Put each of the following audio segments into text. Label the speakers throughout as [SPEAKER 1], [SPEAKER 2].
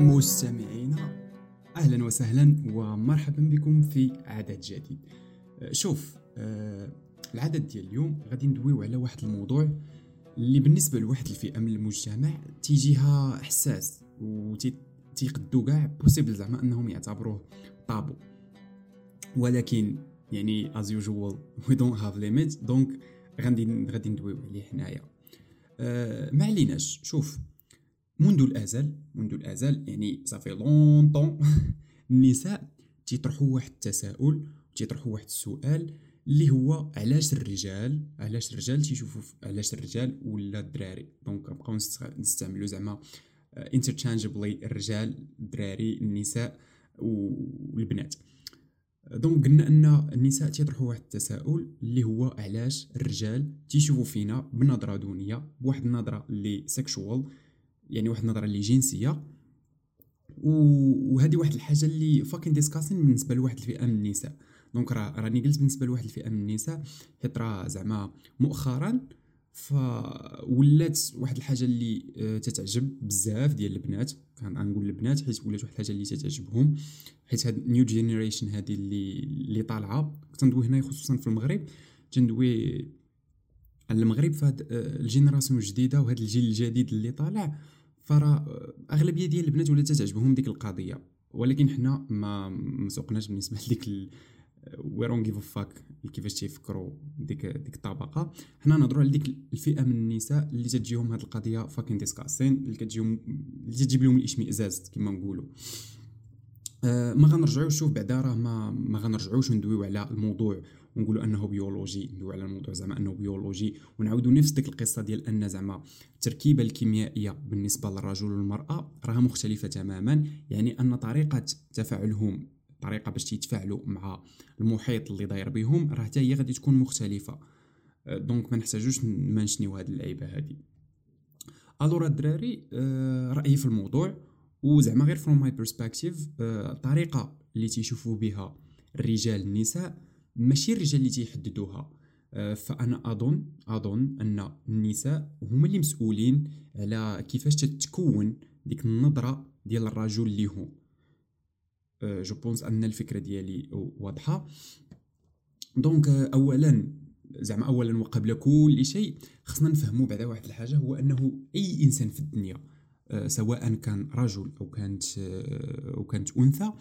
[SPEAKER 1] مستمعينا أهلا وسهلا ومرحبا بكم في عدد جديد. أه، شوف أه، العدد ديال اليوم غادي ندويو على واحد الموضوع اللي بالنسبة لواحد الفئة من المجتمع تيجيها حساس و تيقدرو كاع possible زعما أنهم يعتبروه طابو ولكن يعني as usual we don't have limits donc غادي غادي ندويو عليه حنايا. أه ما عليناش. شوف منذ الازل منذ الازل يعني صافي longtemps النساء تيطرحوا واحد التساؤل تيطرحوا واحد السؤال اللي هو علاش الرجال علاش الرجال تيشوفوا علاش الرجال ولا الدراري؟ donc نبقاو نستعملوا زعما interchangeably الرجال الدراري النساء والبنات donc قلنا أن النساء تيطرحوا واحد التساؤل اللي هو علاش الرجال تيشوفوا فينا بنظرة دونية بواحد النظرة اللي sexual يعني واحد النظرة اللي جنسية. وهذه واحد الحاجة اللي fucking disgusting بالنسبة لواحد الفئة من النساء. donc راني قلت بالنسبة لواحد الفئة من النساء حيت راه زعما مؤخرا فولات واحد الحاجة اللي آه، تتعجب بزاف ديال البنات. غنقول البنات حيت ولات واحد الحاجة اللي تتعجبهم. حيت هاد new generation هادي اللي اللي طالعة كنت هنا خصوصا في المغرب. تندوي على المغرب فهاد آه، ال génération الجديدة وهاد الجيل الجديد اللي طالع. فراه أغلبية ديال البنات ولات تعجبهم ديك القضية ولكن حنا ما مسوقناش بالنسبة لديك we don't give a fuck كيفاش تيفكروا ديك ديك الطبقة. حنا نهضروا على ديك الفئة من النساء اللي تجيهم هاد القضية fucking disgusting اللي كتجيهم اللي تجيب لهم الإشمئزاز كما نقولوا. آه ما غنرجعوش شوف بعدا راه ما ما غنرجعوش ندويو على الموضوع. ونقولوا أنه بيولوجي ندويو على الموضوع زعما أنه بيولوجي. ونعاودوا نفس ديك القصة ديال أن زعما التركيبة الكيميائية بالنسبة للرجل والمرأة راها مختلفة تماما. يعني أن طريقة تفاعلهم طريقة باش يتفاعلوا مع المحيط اللي داير بهم راه حتى هي غادي تكون مختلفة. آه، donc ما نحتاجوش نمنشنيو هاد اللعيبة هادي. alors الدراري آه، رأيي في الموضوع. وزعما غير from my perspective الطريقة اللي تيشوفوا بها الرجال النساء ماشي الرجال اللي تيحددوها. آه، فأنا اظن أظن أن النساء هما اللي مسؤولين على كيفاش تتكون ديك النظرة ديال الرجل ليهم je pense أن الفكرة ديالي واضحة. donc اولا زعما اولا وقبل كل شيء خصنا نفهموا بعدا واحد الحاجة هو أنه أي إنسان في الدنيا آه، سواء كان رجل أو كانت آه، أو كانت أنثى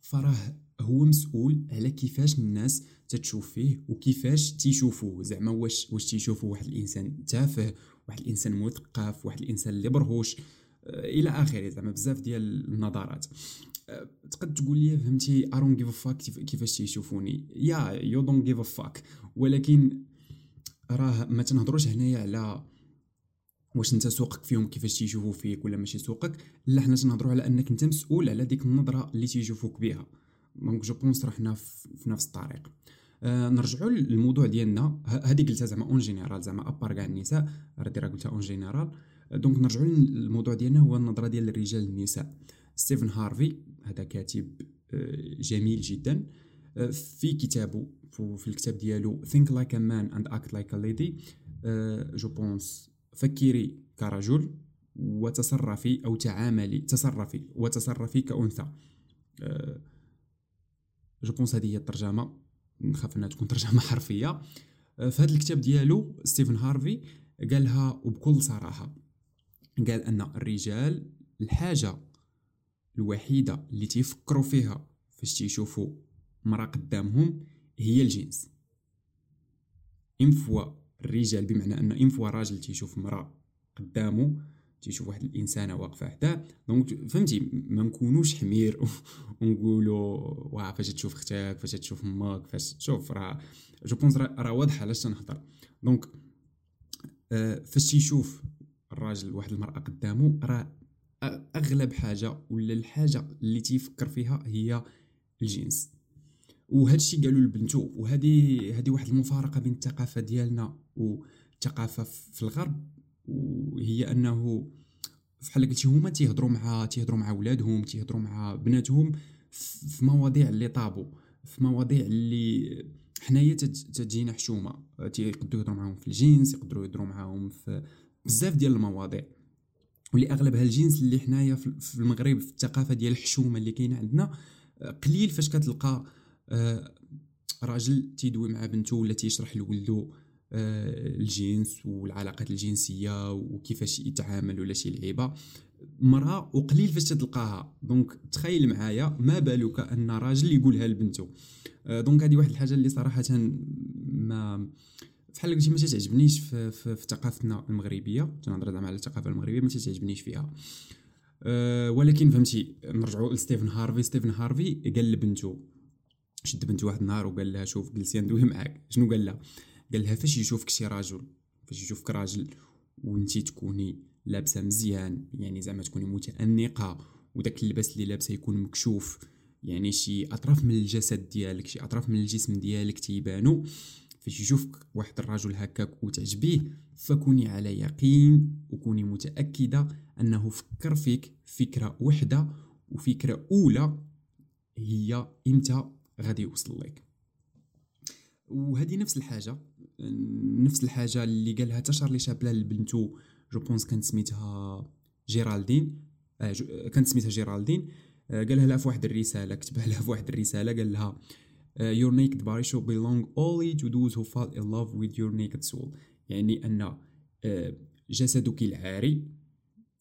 [SPEAKER 1] فراه هو مسؤول على كيفاش الناس تتشوف فيه وكيفاش تيشوفوه. زعما واش واش تيشوفوا واحد الإنسان تافه واحد الإنسان مثقف واحد الإنسان اللي برهوش آه، إلى آخره. زعما بزاف ديال النظرات تقد تقول لي فهمتي give a fuck كيفاش تيشوفوني. yeah you give a fuck. ولكن راه ما تنهضروش هنايا على واش انت سوقك فيهم كيفاش تيشوفوا فيك ولا ماشي سوقك. لا حنا تنهضروا على أنك أنت مسؤول على ديك النظرة اللي تيشوفوك بها. donc je pense راه حنا في نفس الطريق. آه نرجعوا للموضوع ديالنا. هذه قلتها زعما en général زعما à part كاع النساء راه قلتها en général donc نرجعوا للموضوع ديالنا هو النظرة ديال الرجال للنساء. ستيفن هارفي هذا كاتب آه، جميل جدا. آه، في كتابه في الكتاب ديالو Think like a man and act like a lady. je آه، pense فكري كرجل وتصرفي أو تعاملي تصرفي وتصرفي كأنثى. je pense هذه هي الترجمة. نخاف أنها تكون ترجمة حرفية. في هذا الكتاب ديالو ستيفن هارفي قالها وبكل صراحة. قال أن الرجال الحاجة الوحيدة اللي تيفكروا فيها فاش تيشوفوا مرا قدامهم هي الجنس. une fois الرجال بمعنى أن une fois راجل تيشوف مرا قدامه تيشوف واحد الإنسانة واقفة حداه. donc فهمتي؟ ما نكونوش حمير. ونقولوا واه فاش تشوف أختك فاش تشوف أمك فاش شوف راه je pense راه واضحه علاش تنهضر. donc آه فاش تيشوف الراجل واحد المرأة قدامه راه أغلب حاجة ولا الحاجة اللي تيفكر فيها هي الجنس. وهذا الشيء قالوا لبنتو وهذه هذه واحد المفارقة بين الثقافة ديالنا والثقافة في الغرب وهي أنه بحال قلتي هما تيهضروا مع تيهضروا مع ولادهم تيهضروا مع بناتهم في مواضيع اللي طابو في مواضيع اللي حنايا تجينا حشومة. تيقدروا يهضروا معاهم في الجنس يقدروا يهضروا معاهم في بزاف ديال المواضيع. واللي أغلبها الجنس اللي حنايا في المغرب في الثقافة ديال الحشومة اللي كاينة عندنا قليل فاش كتلقى آه، راجل تيدوي مع بنته ولا تيشرح لولدو آه، الجنس والعلاقات الجنسية وكيفاش يتعامل ولا شي لعيبة. مراه وقليل فاش تلقاها. donc تخيل معايا ما بالك أن راجل يقولها لبنته. آه، donc هذه واحد الحاجة اللي صراحة ما بحال قلتي ما تعجبنيش في, في, في ثقافتنا المغربية. تنهضر زعما على الثقافة المغربية ما تعجبنيش فيها. أه ولكن فهمتي نرجعوا لستيفن هارفي. ستيفن هارفي قال لبنته شد بنته واحد النهار وقال لها شوف جلسي ندوي معاك. شنو قال لها؟ قال لها فاش يشوفك شي راجل فاش يشوفك راجل وانتي تكوني لابسة مزيان يعني زعما تكوني متأنقة وداك اللباس اللي لابسة يكون مكشوف يعني شي أطراف من الجسد ديالك شي أطراف من الجسم ديالك تيبانو فاش يشوفك واحد الرجل هكاك وتعجبيه فكوني على يقين وكوني متأكدة أنه فكر فيك فكرة وحدة وفكرة أولى هي إمتى غادي يوصل لك. وهذه نفس الحاجة نفس الحاجة اللي قالها تا شارلي شابلان لبنتو je pense كانت سميتها جيرالدين. آه كانت سميتها جيرالدين. آه قالها لها في واحد الرسالة كتبها لها في واحد الرسالة قال لها uh, your naked body should belong only to those who fall in love with your naked soul. يعني أن جسدك العاري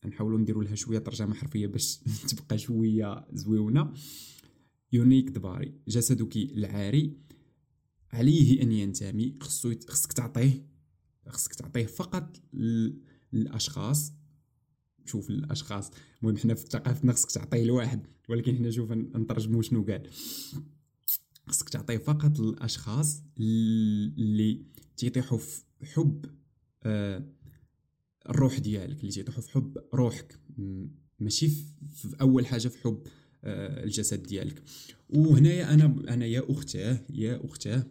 [SPEAKER 1] نحاولوا نديروا لها شوية ترجمة حرفية باش تبقى شوية زويونة. Naked body جسدك العاري. عليه أن ينتمي. خصو خصك تعطيه. خصك تعطيه فقط للأشخاص. شوف الأشخاص. المهم حنا في ثقافتنا خصك تعطيه لواحد ولكن حنا شوف نترجموا شنو قال. خصك تعطيه فقط للأشخاص اللي تيطيحوا في حب آه الروح ديالك اللي تيطيحوا في حب روحك. ماشي في أول حاجة في حب آه الجسد ديالك. وهنايا أنا أنا يا أختاه يا أختاه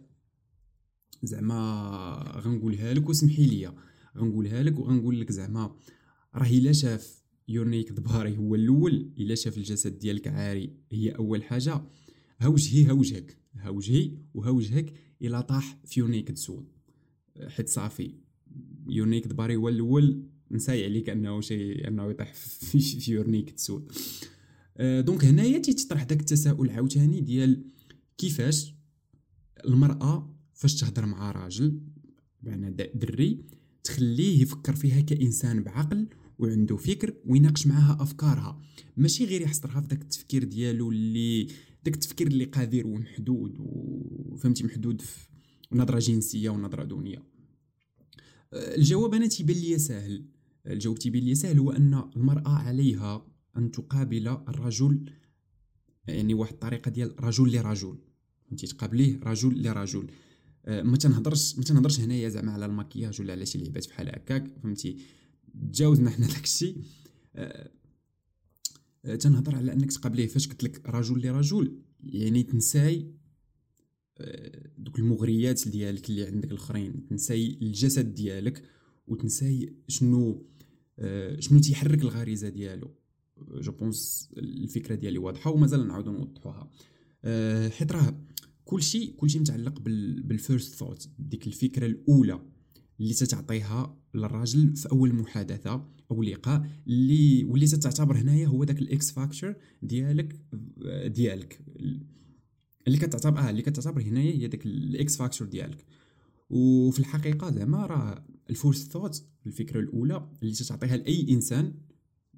[SPEAKER 1] زعما غنقولها لك وسمحي لي غنقولها لك وغنقول لك زعما راه إلا شاف يونيك دباري هو الأول إلا شاف الجسد ديالك عاري هي أول حاجة ها وجهي ها وجهك ها وجهي وها وجهك إلى طاح في your naked soul حيت صافي your naked body هو الأول نساي عليك أنه شيء أنه يطيح في, في your naked soul أه donc هنايا تيتطرح داك التساؤل عاوتاني ديال كيفاش المرأة فاش تهضر مع راجل بمعنى دري تخليه يفكر فيها كإنسان بعقل وعنده فكر ويناقش معاها أفكارها. ماشي غير يحصرها في داك التفكير ديالو اللي داك التفكير اللي قذر ومحدود وفهمتي محدود في نظرة جنسية ونظرة دونية. أه، الجواب أنا تيبان لي سهل الجواب تيبان لي سهل هو أن المرأة عليها أن تقابل الرجل يعني واحد الطريقة ديال رجل لرجل. انت تقابليه رجل لرجل. ما تنهضرش ما تنهضرش هنايا زعما على المكياج ولا على شي لعبات بحال هكاك فهمتي؟ تجاوزنا حنا داكشي. أه، آه، تنهضر على أنك تقابليه فاش قلت لك رجل لرجل يعني تنساي آه، دوك المغريات ديالك اللي عندك الأخرين تنساي الجسد ديالك وتنساي شنو آه، شنو تيحرك الغريزة ديالو. je pense الفكرة ديالي واضحة ومازال نعاودو نوضحوها. حيت راه كلشي كلشي متعلق بال first thought ديك الفكرة الأولى اللي تتعطيها للراجل في أول محادثة أو لقاء اللي واللي تعتبر هنايا هو داك ال X factor ديالك ديالك. اللي كتعتبر آه اللي كتعتبر هنايا هي داك ال X factor ديالك. وفي الحقيقة زعما راه ال first thought الفكرة الأولى اللي تعطيها لأي إنسان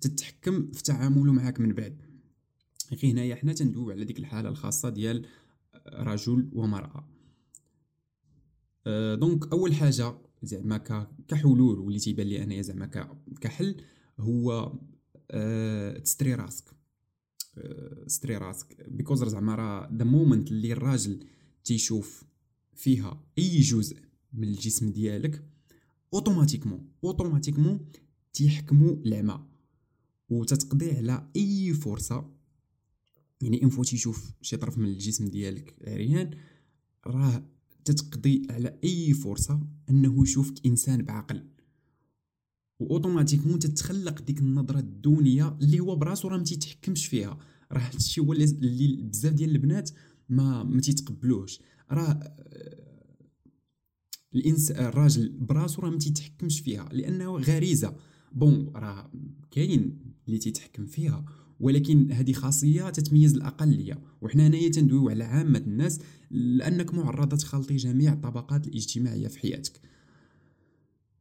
[SPEAKER 1] تتحكم في تعامله معاك من بعد. غير هنايا حنا تندويو على ديك الحالة الخاصة ديال رجل ومرأة. أه donc أول حاجة زعما كحلول واللي تيبان لي أنايا زعما كحل هو أه تستري راسك. أه ستري راسك. because زعما راه the moment اللي الراجل تيشوف فيها أي جزء من الجسم ديالك automatiquement automatiquement تيحكمو العمى وتتقضي على أي فرصة يعني انفو تيشوف شي طرف من الجسم ديالك عريان راه تتقضي على أي فرصة أنه يشوفك إنسان بعقل. وأوتوماتيكمون تتخلق ديك النظرة الدونية اللي هو براسو راه ما تيتحكمش فيها. راه هادشي هو اللي بزاف ديال البنات ما ما تيتقبلوش راه الانس الراجل براسو راه ما تيتحكمش فيها لأنه غريزة. بون راه كاين اللي تيتحكم فيها. ولكن هذه خاصية تتميز الاقليه وحنا هنايا تندويو على عامة الناس لأنك معرضة تخلطي جميع الطبقات الاجتماعية في حياتك.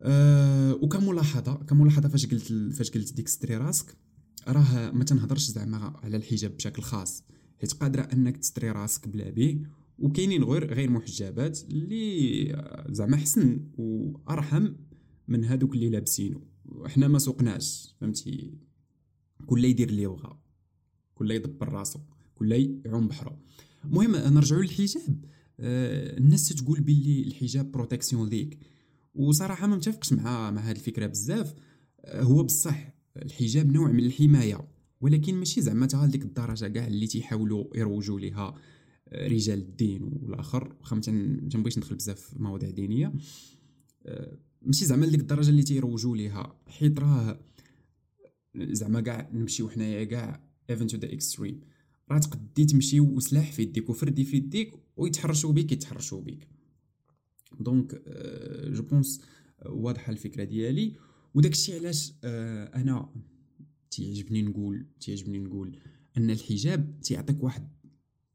[SPEAKER 1] أه وكملاحظه كملاحظة فاش قلت فاش قلت ديك ستري راسك راه ما تنهضرش زعما على الحجاب بشكل خاص حيت قادرة أنك تستري راسك بلا بي وكاينين غير غير محجبات اللي زعما حسن وارحم من هادوك اللي لابسينو. حنا ما سوقناش فهمتي؟ كل يدير اللي يبغى كل يدبر راسو كل يعوم بحرو. المهم نرجعوا للحجاب. آه الناس تقول باللي الحجاب protection ليك وصراحة ما متفقش مع مع هذه الفكرة بزاف. آه هو بصح الحجاب نوع من الحماية. ولكن ماشي زعما تا لديك الدرجة كاع اللي تيحاولوا يروجوا ليها آه، رجال الدين والآخر. واخا ما ندخل بزاف في مواضيع دينية. آه، ماشي زعما لديك الدرجة اللي تيروجوا ليها. حيت راه زعما كاع نمشيو حنايا كاع even to the extreme راه تقدي تمشي وسلاح في يديك وفردي في يديك ويتحرشوا بك يتحرشوا بك donc je pense واضحة الفكرة ديالي. وداك الشيء علاش آه أنا تيعجبني نقول تيعجبني نقول أن الحجاب تيعطيك واحد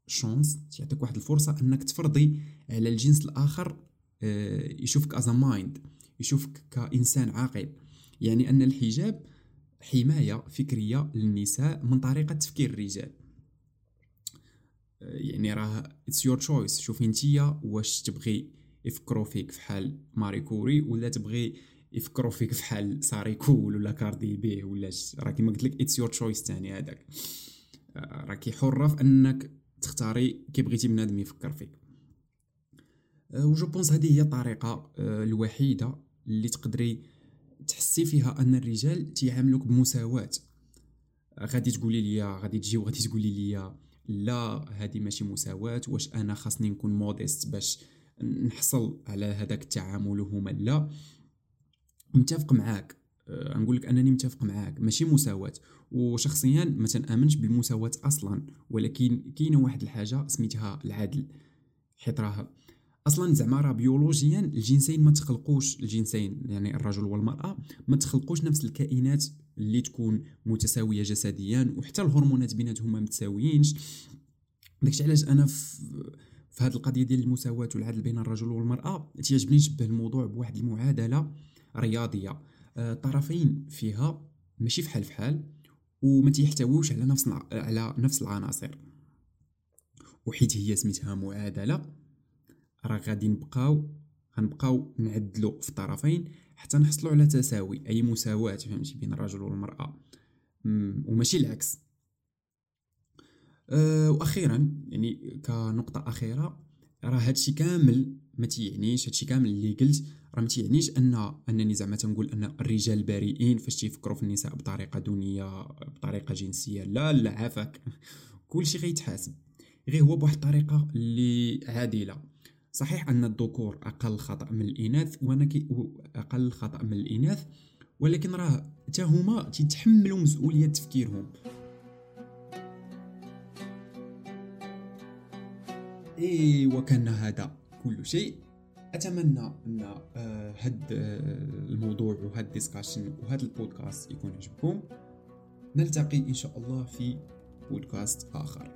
[SPEAKER 1] chance تيعطيك واحد الفرصة أنك تفرضي على الجنس الآخر آه يشوفك as mind يشوفك كإنسان عاقل. يعني أن الحجاب حماية فكرية للنساء من طريقة تفكير الرجال. آه، يعني راه it's your choice شوفي نتيا واش تبغي يفكروا فيك في حال ماري كوري ولا تبغي يفكروا فيك في حال ساري كول ولا كاردي بي ولا راه كيما قلت لك it's your choice ثاني هذاك. آه، راكي حره في أنك تختاري كي بغيتي بنادم يفكر فيك. آه، و je pense هذه هي الطريقة الوحيدة اللي تقدري تحسي فيها أن الرجال تيعاملوك بمساواة. غادي تقولي لي غادي تجي وغادي تقولي لي لا هذه ماشي مساواة واش أنا خاصني نكون modeste باش نحصل على هذاك التعامل هما لا. متفق معاك. أه نقول لك أنني متفق معاك. ماشي مساواة. وشخصيا ما تنأمنش بالمساواة أصلا ولكن كاينة واحد الحاجة سميتها العدل حيت راه أصلا زعما راه بيولوجيا الجنسين ما تخلقوش الجنسين يعني الرجل والمرأة ما تخلقوش نفس الكائنات اللي تكون متساوية جسديا وحتى الهرمونات بيناتهم ما متساويينش. داكشي علاش أنا في في هذه القضية ديال المساواة والعدل بين الرجل والمرأة تيعجبني نشبه الموضوع بواحد المعادلة رياضية. الطرفين آه، فيها ماشي فحال فحال وما تيحتويوش على نفس على نفس العناصر. وحيت هي سميتها معادلة راه غادي نبقاو غنبقاو نعدلو في الطرفين حتى نحصلوا على تساوي أي مساواة فهمتي بين الرجل والمرأة. وماشي العكس. أه وأخيرا يعني كنقطة أخيرة راه هادشي كامل ما تيعنيش هادشي كامل اللي قلت راه ما تيعنيش ان أنني زعما تنقول أن الرجال بريئين فاش تيفكروا في النساء بطريقة دونيه بطريقة جنسية. لا لا عافاك. كلشي غيتحاسب. غير هو بواحد الطريقة اللي عادلة. صحيح أن الذكور أقل خطأ من الإناث وأنا أقل خطأ من الإناث ولكن راه حتى هما تيتحملوا مسؤولية تفكيرهم. إيه وكان هذا كل شيء. أتمنى أن آه، هاد آه، الموضوع وهاد الديسكاشن وهاد البودكاست يكون عجبكم. نلتقي إن شاء الله في بودكاست آخر.